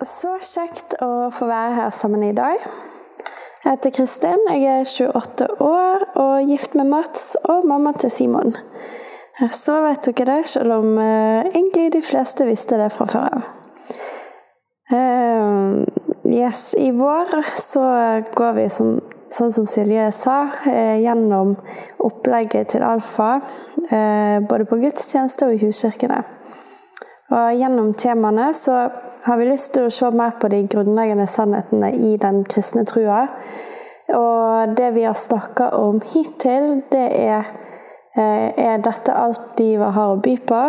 Så kjekt å få være her sammen i dag. Jeg heter Kristin, jeg er 28 år og gift med Mats og mamma til Simon. Så vet dere det, selv om eh, egentlig de fleste visste det fra før av. Eh, yes, I vår så går vi, som, sånn som Silje sa, eh, gjennom opplegget til Alfa. både på gudstjeneste og i huskirkene. Og gjennom temaene så har vi lyst til å se mer på de grunnleggende sannhetene i den kristne trua. Og det vi har snakka om hittil, det er eh, Er dette alt livet har å by på?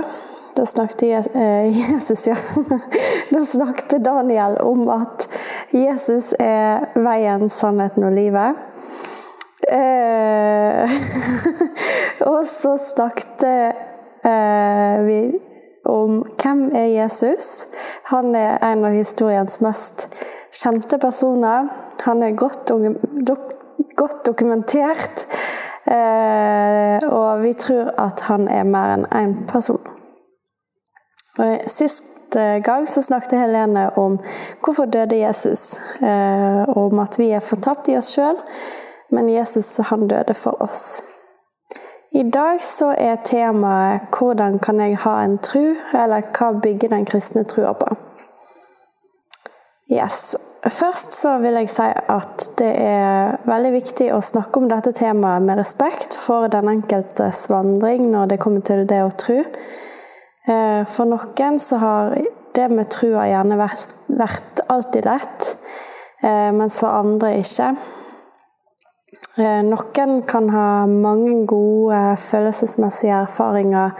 Da snakket eh, Jesus, ja. Da snakket Daniel om at Jesus er veien, sannheten og livet. Eh, og så snakket vi om hvem er Jesus. Han er en av historiens mest kjente personer. Han er godt, godt dokumentert. Eh, og vi tror at han er mer enn én person. Sist eh, gang så snakket Helene om hvorfor døde Jesus. Eh, og om at vi er fortapt i oss sjøl, men Jesus han døde for oss. I dag så er temaet 'Hvordan kan jeg ha en tru?' eller 'Hva bygger den kristne trua på?' Yes. Først så vil jeg si at det er veldig viktig å snakke om dette temaet med respekt for den enkeltes vandring når det kommer til det å tro. Eh, For noen så har det med trua gjerne vært, vært alltid lett, eh, mens for andre ikke. Eh, Noen kan ha mange gode følelsesmessige erfaringer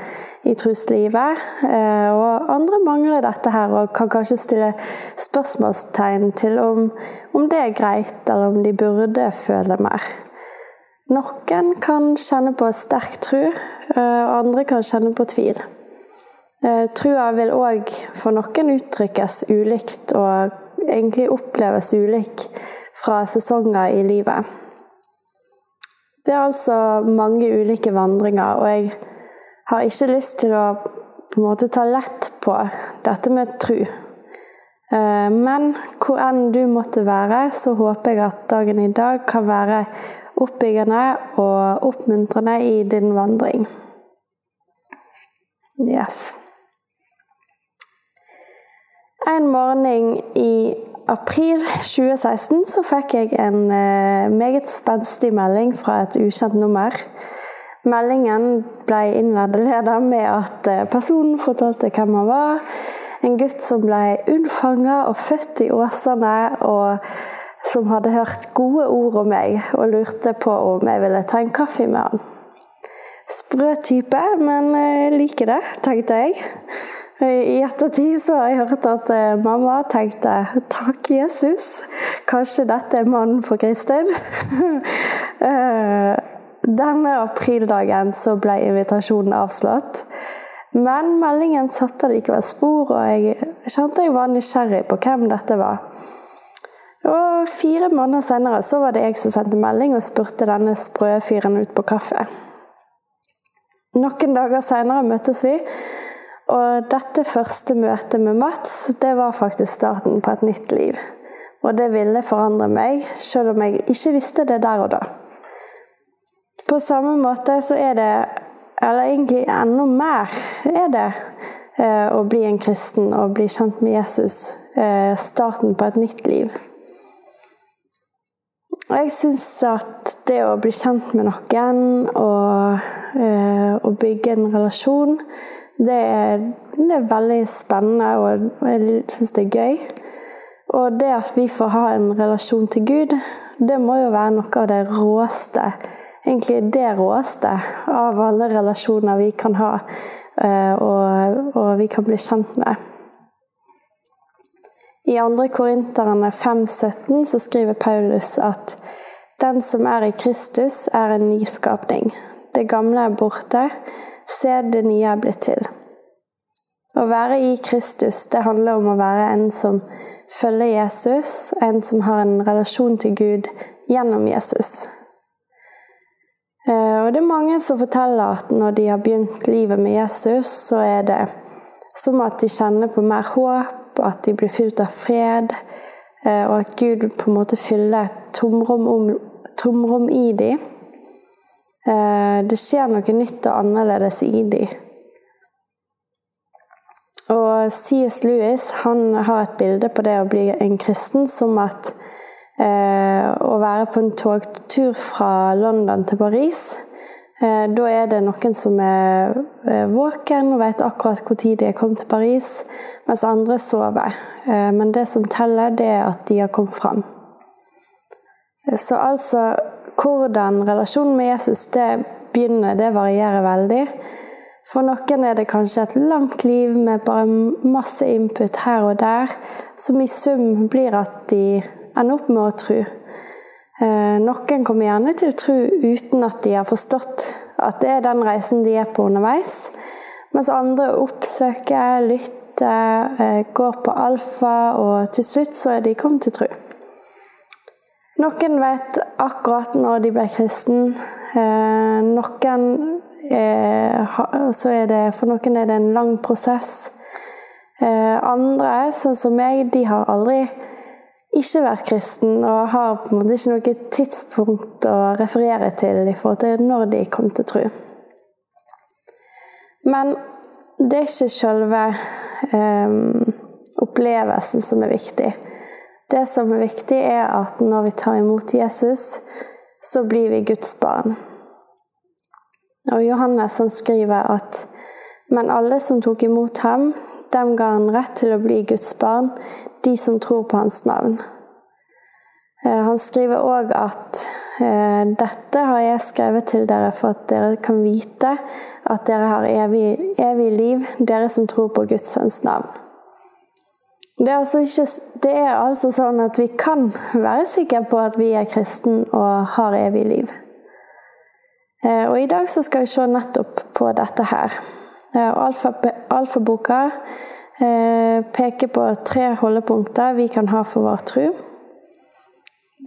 i troslivet, eh, og andre mangler dette her og kan kanskje stille spørsmålstegn til om, om det er greit, eller om de burde føle mer. Noen kan kjenne på sterk tro, eh, og andre kan kjenne på tvil. Trua vil òg for noen uttrykkes ulikt og egentlig oppleves ulik fra sesonger i livet. Det er altså mange ulike vandringer, og jeg har ikke lyst til å på en måte ta lett på dette med tru. Eh, Men hvor enn du måtte være, så håper jeg at dagen i dag kan være oppbyggende og oppmuntrende i din vandring. Yes. En morgen i april 2016 så fikk jeg en eh, meget spenstig melding fra et ukjent nummer. Meldingen ble innledet med at eh, personen fortalte hvem han var. En gutt som ble unnfanga og født i Åsane, og som hadde hørt gode ord om meg og lurte på om jeg ville ta en kaffe med han. Sprø type, men liker det, tenkte jeg. I ettertid så har jeg hørt at eh, mamma tenkte 'takk, Jesus'. Kanskje dette er mannen for Kristin. Eh, Denne aprildagen så ble invitasjonen avslått. Men meldingen satte likevel spor, og jeg kjente jeg var nysgjerrig på hvem dette var. Og Fire måneder senere så var det jeg som sendte melding og spurte denne sprø fyren ut på kaffe. Noen dager senere møttes vi, og dette første møtet med Mats det var faktisk starten på et nytt liv. Og det ville forandre meg, selv om jeg ikke visste det der og da. På samme måte så er det, eller egentlig enda mer, er det eh, å bli en kristen og bli kjent med Jesus. Eh, starten på et nytt liv. Og jeg syns at det å bli kjent med noen og, å og bygge en relasjon, det er, det er veldig spennende, og jeg syns det er gøy. Og det at vi får ha en relasjon til Gud, det må jo være noe av det råeste Egentlig det råeste av alle relasjoner vi kan ha, eh, og, og vi kan bli kjent med. I 2. Korinterne 5,17 så skriver Paulus at den som er i Kristus, er en nyskapning. Det gamle er borte, se det nye er blitt til. Å være i Kristus, det handler om å være en som følger Jesus, en som har en relasjon til Gud gjennom Jesus. Eh, og det er mange som forteller at når de har begynt livet med Jesus, så er det som at de kjenner på mer håp, at de blir fylt av fred, eh, og at Gud på en måte fyller et tomrom, om, tomrom i dem. Eh, det skjer noe nytt og annerledes i dem. Og C.S. Lewis han har et bilde på det å bli en kristen som at eh, å være på en togtur fra London til Paris eh, Da er det noen som er eh, våken og vet akkurat tid de er kommet til Paris, mens andre sover. Eh, men det som teller, det er at de har kommet fram. Eh, så altså Hvordan relasjonen med Jesus det begynner, det varierer veldig. For noen er det kanskje et langt liv med bare masse input her og der, som i sum blir at de ender opp med å tro. Eh, noen kommer gjerne til å tro uten at de har forstått at det er den reisen de er på underveis, mens andre oppsøker, lytter, eh, går på alfa, og til slutt så er de kommet til tro. Noen vet akkurat når de ble kristen. Eh, noen så er det For noen er det en lang prosess. Andre, sånn som meg, de har aldri ikke vært kristen og har på en måte ikke noe tidspunkt å referere til i forhold til når de kom til tro. Men det er ikke selve um, opplevelsen som er viktig. Det som er viktig, er at når vi tar imot Jesus, så blir vi Guds barn. Og Johannes han skriver at men alle som tok imot ham, dem ga han rett til å bli Guds barn, de som tror på hans navn. Eh, han skriver òg at eh, dette har jeg skrevet til dere for at dere kan vite at dere har evig, evig liv, dere som tror på Guds sønns navn. Det er, altså ikke, det er altså sånn at vi kan være sikre på at vi er kristen og har evig liv. Eh, og I dag så skal vi se nettopp på dette her. Alfaboka peker på tre holdepunkter vi kan ha for vår tro.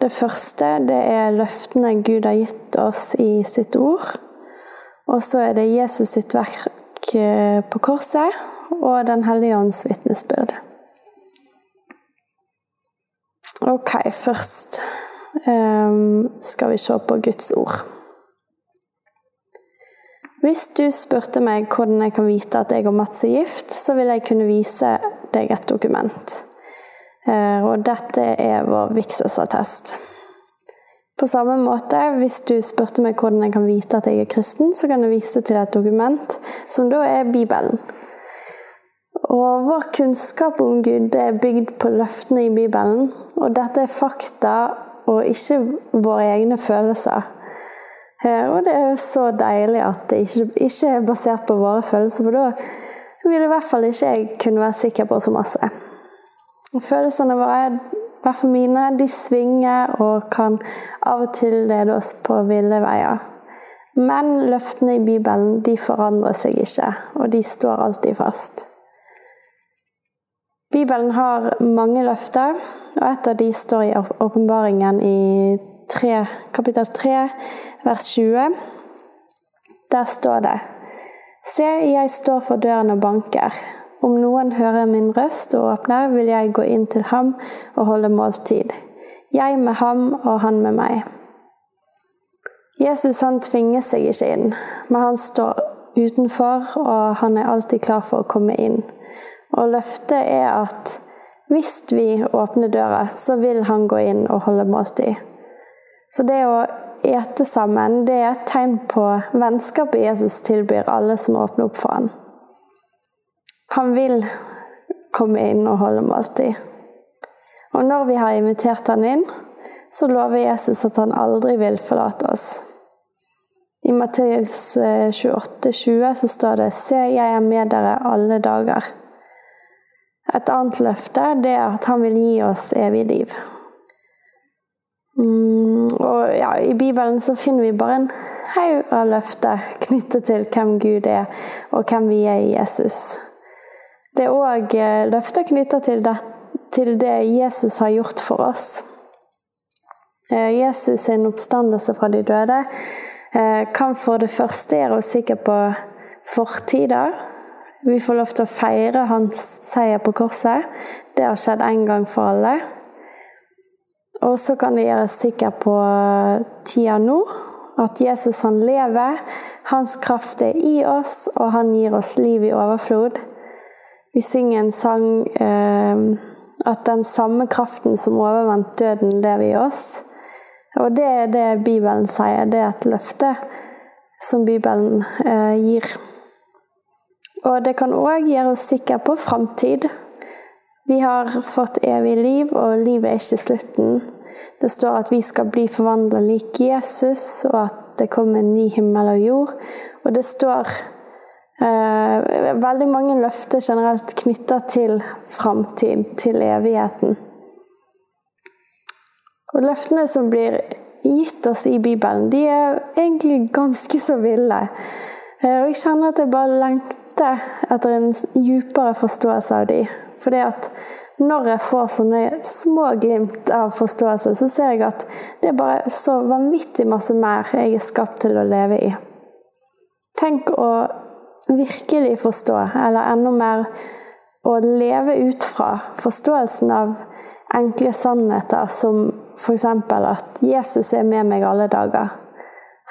Det første det er løftene Gud har gitt oss i sitt ord. Og så er det Jesus sitt verk eh, på korset og Den hellige ånds vitnesbyrd. Ok, først um, skal vi se på Guds ord. Hvis du spurte meg hvordan jeg kan vite at jeg og Mats er gift, så vil jeg kunne vise deg et dokument. Uh, og dette er vår vigselsattest. På samme måte, hvis du spurte meg hvordan jeg kan vite at jeg er kristen, så kan jeg vise til et dokument, som da er Bibelen. Og vår kunnskap om Gud er bygd på løftene i Bibelen. Og dette er fakta og ikke våre egne følelser. Eh, og det er så deilig at det ikke er basert på våre følelser, for da vil i hvert fall ikke jeg kunne være sikker på så masse. Følelsene våre, i hvert fall mine, de svinger og kan av og til lede oss på ville veier. Men løftene i Bibelen de forandrer seg ikke, og de står alltid fast. Bibelen har mange løfter, og et av de står i åpenbaringen i 3, kapittel 3, vers 20. Der står det Se, jeg står for døren og banker. Om noen hører min røst og åpner, vil jeg gå inn til ham og holde måltid. Jeg med ham og han med meg. Jesus han tvinger seg ikke inn, men han står utenfor, og han er alltid klar for å komme inn. Og løftet er at hvis vi åpner døra, så vil han gå inn og holde måltid. Så det å ete sammen, det er et tegn på vennskapet Jesus tilbyr alle som åpner opp for ham. Han vil komme inn og holde måltid. Og når vi har invitert han inn, så lover Jesus at han aldri vil forlate oss. I Matteus 28, eh, 20 så står det Se, jeg er med dere alle dager. Et annet løfte det er at han vil gi oss evig liv. Mm, og ja, I Bibelen så finner vi bare en haug av løfter knyttet til hvem Gud er, og hvem vi er i Jesus. Det er òg eh, løfter knyttet til det, til det Jesus har gjort for oss. Eh, Jesus sin oppstandelse fra de døde eh, kan for det første gjøre oss sikre på fortida. Vi får lov til å feire hans seier på korset. Det har skjedd en gang for alle. Og så kan det gjøre sikre på tida nå. At Jesus han lever. Hans kraft er i oss, og han gir oss liv i overflod. Vi synger en sang eh, at den samme kraften som overvant døden, lever i oss. Og det er det Bibelen sier. Det er et løfte som Bibelen eh, gir. Og det kan òg gjøre oss sikre på framtid. Vi har fått evig liv, og livet er ikke slutten. Det står at vi skal bli forvandla lik Jesus, og at det kommer en ny himmel og jord. Og det står eh, veldig mange løfter generelt knytta til framtid, til evigheten. Og løftene som blir gitt oss i Bibelen, de er egentlig ganske så ville. Eh, og jeg kjenner at jeg bare lengter etter en djupere forståelse av de. Fordi at når jeg får sånne små glimt av forståelse, så ser jeg at det er bare så vanvittig masse mer jeg er skapt til å leve i. Tenk å virkelig forstå, eller enda mer å leve ut fra forståelsen av enkle sannheter som f.eks. at Jesus er med meg alle dager.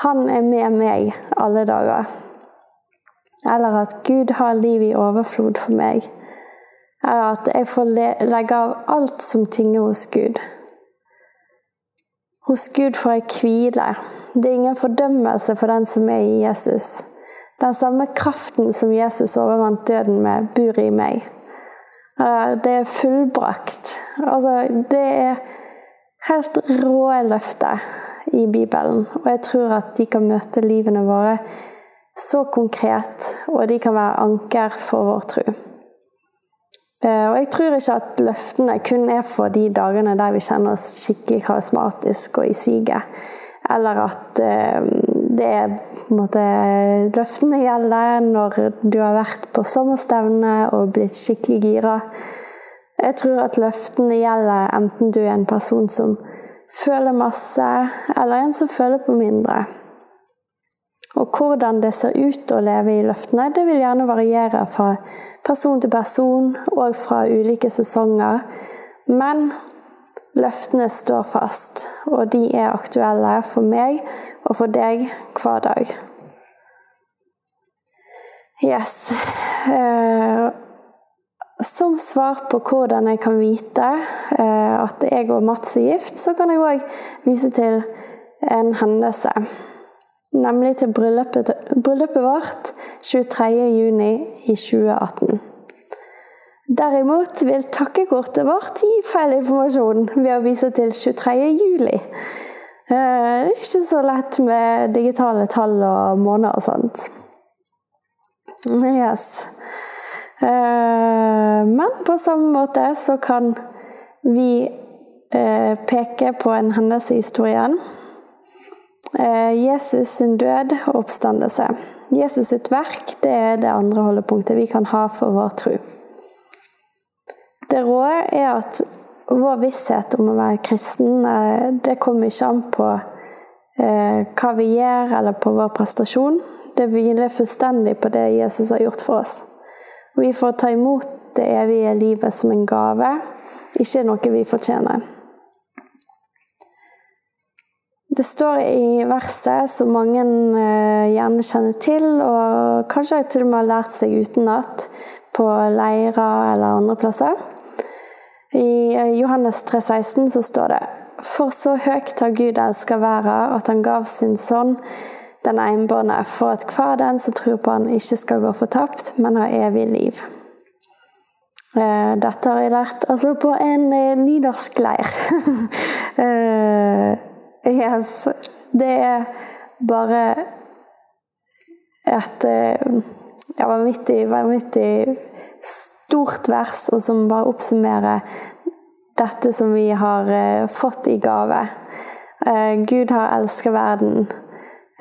Han er med meg alle dager. Eller at Gud har liv i overflod for meg er at jeg får legge av alt som tynger hos Gud. Hos Gud får jeg hvile. Det er ingen fordømmelse for den som er i Jesus. Den samme kraften som Jesus overvant døden med, bor i meg. Det er fullbrakt. Altså, det er helt rå løfter i Bibelen. Og jeg tror at de kan møte livene våre så konkret, og de kan være anker for vår tro. Eh, og jeg tror ikke at løftene kun er for de dagene der vi kjenner oss skikkelig karismatiske og i siget. Eller at eh, det er på en måte Løftene gjelder når du har vært på sommerstevne og blitt skikkelig gira. Jeg tror at løftene gjelder enten du er en person som føler masse, eller en som føler på mindre. Og hvordan det ser ut å leve i løftene, det vil gjerne variere fra person til person og fra ulike sesonger. Men løftene står fast, og de er aktuelle for meg og for deg hver dag. Yes. Eh, som svar på hvordan jeg kan vite eh, at jeg og Mats er gift, så kan jeg òg vise til en hendelse nemlig til bryllupet, bryllupet vårt 23.6 i 2018. Derimot vil takkekortet vårt gi feil informasjon ved å vise til 23.07. Eh, det er ikke så lett med digitale tall og måneder og sånt. Yes. Eh, men på samme måte så kan vi eh, peke på en hendelse i historien Jesus sin død og oppstandelse. Jesus sitt verk det er det andre holdepunktet vi kan ha for vår tro. Det råde er at vår visshet om å være kristen eh, det kommer ikke an på eh, hva vi gjør, eller på vår prestasjon. Det hviler fullstendig på det Jesus har gjort for oss. Vi får ta imot det evige livet som en gave, ikke noe vi fortjener. Det står i verset, som mange eh, gjerne kjenner til, og kanskje til og med har lært seg utenat på leirer eller andre plasser. I eh, Johannes 3,16 så står det For så høyt har Gud elska verden, at han gav sin sønn den enbårne, for at hver den som tror på han, ikke skal gå fortapt, men ha evig liv. Eh, dette har jeg lært altså på en nynorsk leir. Yes. Det er bare et eh, ja, vanvittig, vanvittig stort vers, og som bare oppsummerer dette som vi har eh, fått i gave. Eh, Gud har elsket verden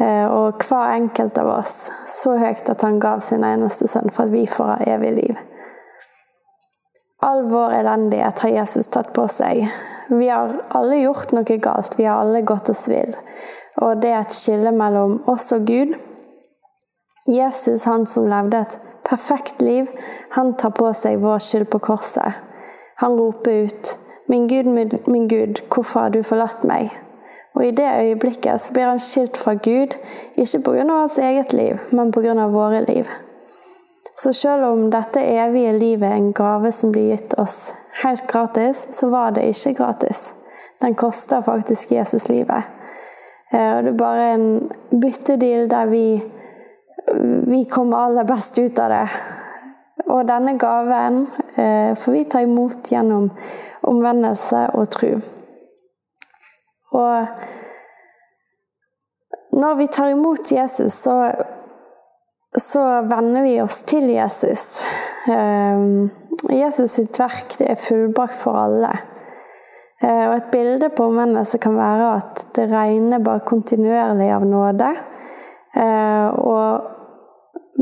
og hver enkelt av oss så høyt at han gav sin eneste sønn for at vi får ha evig liv. All vår elendighet har Jesus tatt på seg. Vi har alle gjort noe galt. Vi har alle gått oss vill. Og det er et skille mellom oss og Gud. Jesus, han som levde et perfekt liv, han tar på seg vår skyld på korset. Han roper ut, 'Min Gud, min Gud, hvorfor har du forlatt meg?' Og i det øyeblikket så blir han skilt fra Gud, ikke pga. hans eget liv, men pga. våre liv. Så selv om dette evige livet er en gave som blir gitt oss helt gratis, så var det ikke gratis. Den koster faktisk Jesus livet. Eh, og det er bare en byttedeal der vi vi kommer aller best ut av det. Og denne gaven eh, får vi ta imot gjennom omvendelse og tro. Og når vi tar imot Jesus, så, så venner vi oss til Jesus. Eh, Jesus sitt verk det er fullbrakt for alle. Eh, og et bilde på omvendelse kan være at det regner bare kontinuerlig av nåde. Og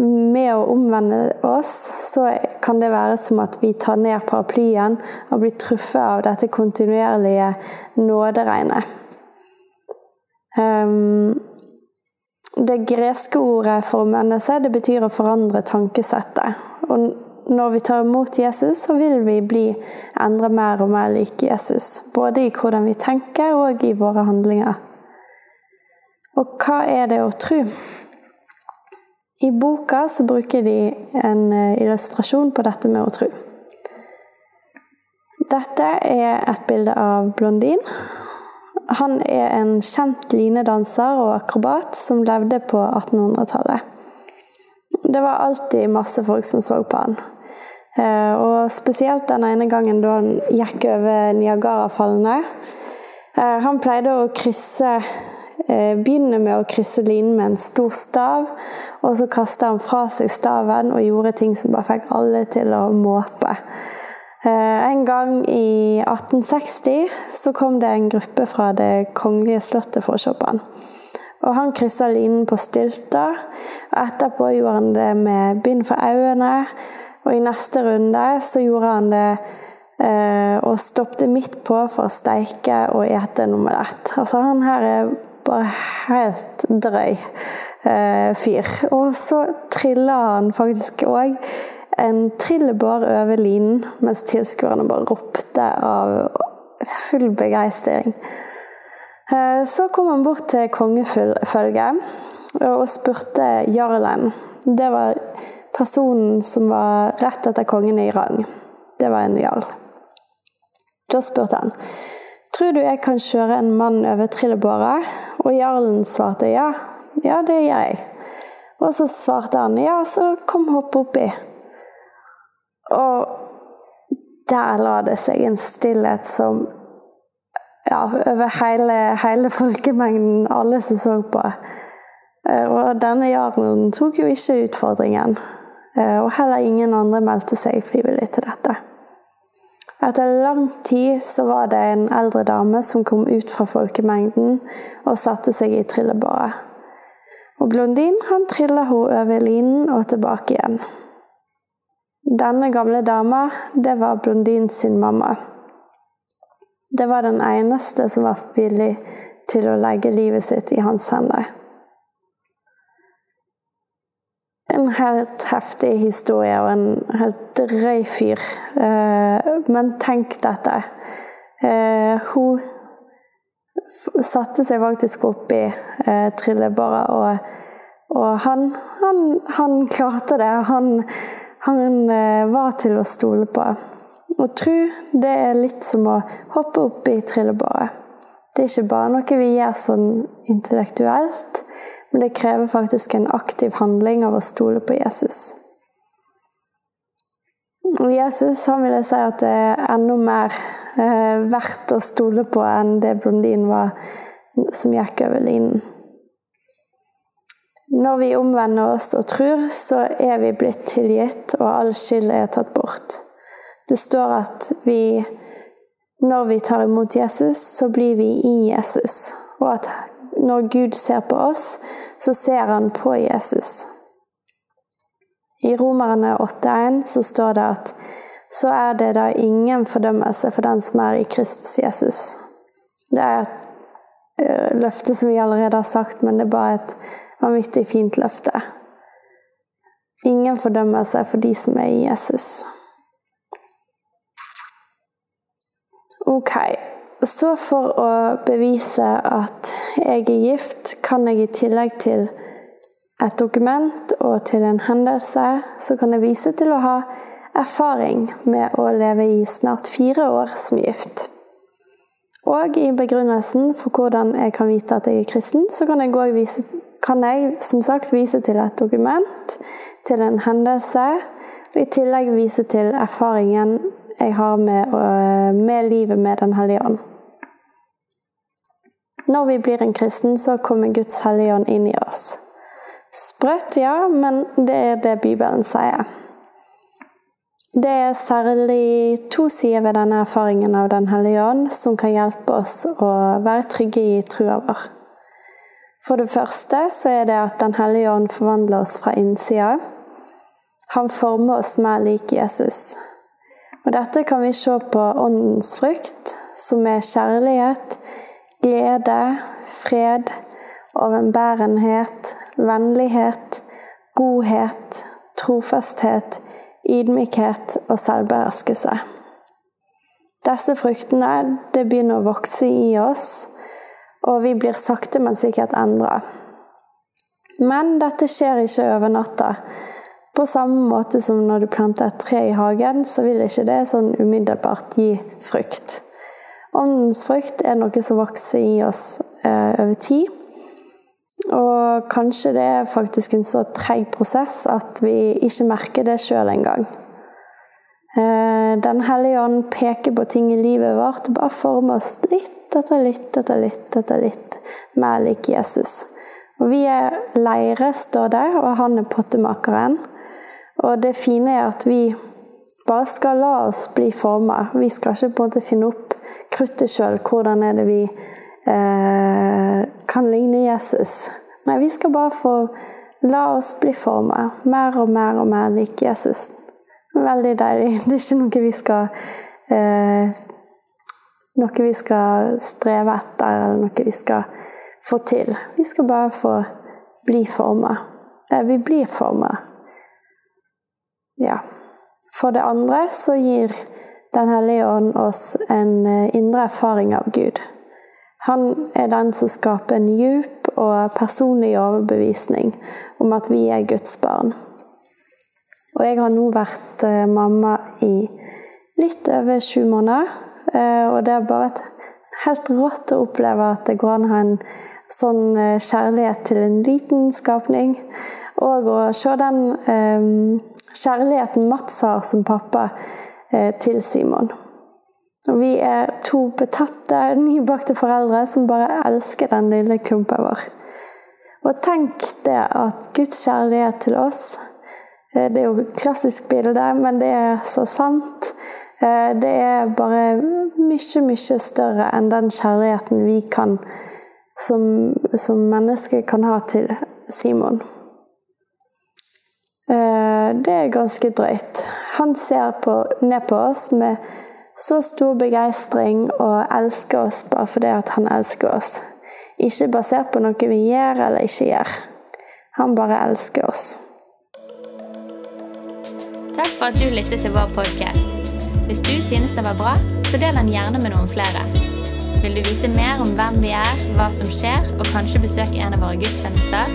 med å omvende oss, så kan det være som at vi tar ned paraplyen og blir truffet av dette kontinuerlige nåderegnet. Um, det greske ordet for omvendelse det betyr å forandre tankesettet. Og når vi tar imot Jesus, så vil vi bli endre mer og mer like Jesus. Både i hvordan vi tenker, og i våre handlinger. Og hva er det å tro? I boka så bruker de en eh, illustrasjon på dette med å tro. Dette er et bilde av Blondin. Han er en kjent linedanser og akrobat som levde på 1800-tallet. Det var alltid masse folk som så på han. Eh, og spesielt den ene gangen da han gikk over Niagarafallene. Eh, han pleide å krysse Begynne med å krysse linen med en stor stav, og så kasta han fra seg staven og gjorde ting som bare fikk alle til å måpe. Eh, en gang i 1860 så kom det en gruppe fra Det kongelige slottet for å se på han. Og han kryssa linen på stylter. Etterpå gjorde han det med bind for øynene. Og i neste runde så gjorde han det eh, og stoppet midt på for å steike og ete nummer ett. Altså han her er bare helt drøy eh, fyr. Og så triller han faktisk òg en trillebår over linen, mens tilskuerne bare ropte av full begeistring. Eh, så kom han bort til kongefølget og spurte jarlen. Det var personen som var rett etter kongen i rang. Det var en jarl. Da spurte han Tror du jeg kan kjøre en mann over trillebåret? Og jarlen svarte ja. Ja, det gjør jeg. Og så svarte han ja, så kom hopp oppi. Og der la det seg en stillhet som ja, over hele, hele folkemengden, alle som så på. Eh, og denne jarlen tok jo ikke utfordringen. Eh, og heller ingen andre meldte seg frivillig til dette. Etter lang tid så var det en eldre dame som kom ut fra folkemengden og satte seg i trillebåret. Og Blondin han trilla hun over linen og tilbake igjen. Denne gamle dama, det var Blondin sin mamma. Det var den eneste som var villig til å legge livet sitt i hans hender. En helt heftig historie og en helt drøy fyr. Eh, men tenk dette. Eh, hun satte seg faktisk opp i trillebåra, trillebåret, og, og han, han, han, klarte det. Han, han var til å stole på. Å tro, det er litt som å hoppe opp i trillebåret. Det er ikke bare noe vi gjør sånn intellektuelt. Men det krever faktisk en aktiv handling av å stole på Jesus. Jesus han vil si at det er enda mer eh, verdt å stole på enn det blondinen var som gikk over linen. Når vi omvender oss og tror, så er vi blitt tilgitt, og all skyld er tatt bort. Det står at vi, når vi tar imot Jesus, så blir vi i Jesus. Og at når Gud ser på oss, så ser han på Jesus. I Romerne 8,1 så står det at så er det da ingen fordømmelse for den som er i Kristus Jesus. Det er et eh, løfte som vi allerede har sagt, men det er bare et vanvittig fint løfte. Ingen fordømmelse for de som er i Jesus. Ok, så for å bevise at jeg er gift, kan jeg i tillegg til et dokument og til en hendelse, så kan jeg vise til å ha erfaring med å leve i snart fire år som gift. Og i begrunnelsen for hvordan jeg kan vite at jeg er kristen, så kan jeg, vise, kan jeg som sagt vise til et dokument, til en hendelse, og i tillegg vise til erfaringen jeg har med, med livet med Den hellige ånd. Når vi blir en kristen, så kommer Guds hellige ånd inn i oss. Sprøtt, ja, men det er det Bibelen sier. Det er særlig to sider ved denne erfaringen av Den hellige ånd som kan hjelpe oss å være trygge i trua vår. For det første så er det at Den hellige ånd forvandler oss fra innsida. Han former oss mer lik Jesus. Og dette kan vi se på åndens frukt, som er kjærlighet, glede, fred, overbærenhet, vennlighet, godhet, trofasthet, ydmykhet og selvbeherskelse. Disse fruktene det begynner å vokse i oss, og vi blir sakte, men sikkert endra. Men dette skjer ikke over natta. På samme måte som når du planter et tre i hagen, så vil ikke det sånn umiddelbart gi frukt. Åndens frukt er noe som vokser i oss eh, over tid. Og kanskje det er faktisk en så treg prosess at vi ikke merker det sjøl engang. Eh, Den hellige ånd peker på ting i livet vårt og bare former oss litt etter litt etter litt etter litt mer lik Jesus. Og Vi er leire, står det, og han er pottemakeren. Og det fine er at vi bare skal la oss bli forma. Vi skal ikke på en måte finne opp kruttet sjøl. Hvordan er det vi eh, kan ligne Jesus? Nei, vi skal bare få la oss bli forma mer og mer og mer lik Jesus. Veldig deilig. Det er ikke noe vi skal eh, Noe vi skal streve etter, eller noe vi skal få til. Vi skal bare få bli forma. Eh, vi blir forma. Ja. For det andre så gir Den hellige ånd oss en eh, indre erfaring av Gud. Han er den som skaper en djup og personlig overbevisning om at vi er Guds barn. Og jeg har nå vært eh, mamma i litt over sju måneder. Eh, og det har bare vært helt rått å oppleve at det går an å ha en sånn kjærlighet til en liten skapning. Og å se den kjærligheten Mats har som pappa til Simon. Og vi er to betatte, nybakte foreldre som bare elsker den lille klumpen vår. Og tenk det at Guds kjærlighet til oss eh, Det er jo et klassisk bilde, men det er så sant. Eh, det er bare mye, mye større enn den kjærligheten vi kan som, som mennesker kan ha til Simon. Eh, det er ganske drøyt. Han ser på, ned på oss med så stor begeistring og elsker oss bare fordi han elsker oss. Ikke basert på noe vi gjør eller ikke gjør. Han bare elsker oss. Takk for at du lyttet til vår podkast. Hvis du synes den var bra, så del den gjerne med noen flere. Vil du vite mer om hvem vi er, hva som skjer, og kanskje besøke en av våre gudstjenester,